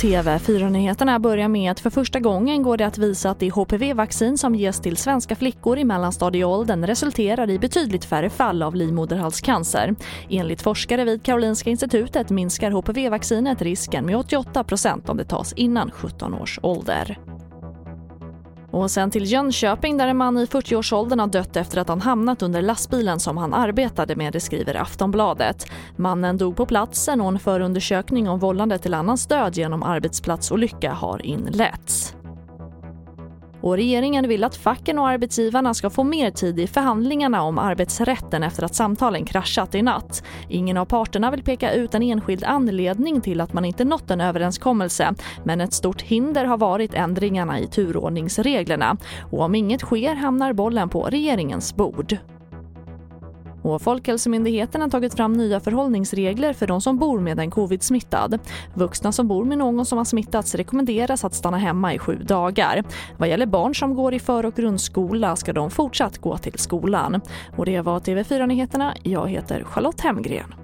TV4-nyheterna börjar med att för första gången går det att visa att det HPV-vaccin som ges till svenska flickor i mellanstadieåldern resulterar i betydligt färre fall av livmoderhalscancer. Enligt forskare vid Karolinska institutet minskar HPV-vaccinet risken med 88% om det tas innan 17 års ålder. Och sen till Jönköping där en man i 40-årsåldern har dött efter att han hamnat under lastbilen som han arbetade med, det skriver Aftonbladet. Mannen dog på platsen och en förundersökning om vållande till annans död genom arbetsplatsolycka har inletts. Och regeringen vill att facken och arbetsgivarna ska få mer tid i förhandlingarna om arbetsrätten efter att samtalen kraschat i natt. Ingen av parterna vill peka ut en enskild anledning till att man inte nått en överenskommelse men ett stort hinder har varit ändringarna i turordningsreglerna. Och om inget sker hamnar bollen på regeringens bord. Och Folkhälsomyndigheten har tagit fram nya förhållningsregler för de som bor med en covid-smittad. Vuxna som bor med någon som har smittats rekommenderas att stanna hemma i sju dagar. Vad gäller barn som går i för och grundskola ska de fortsatt gå till skolan. Och det var TV4 Nyheterna. Jag heter Charlotte Hemgren.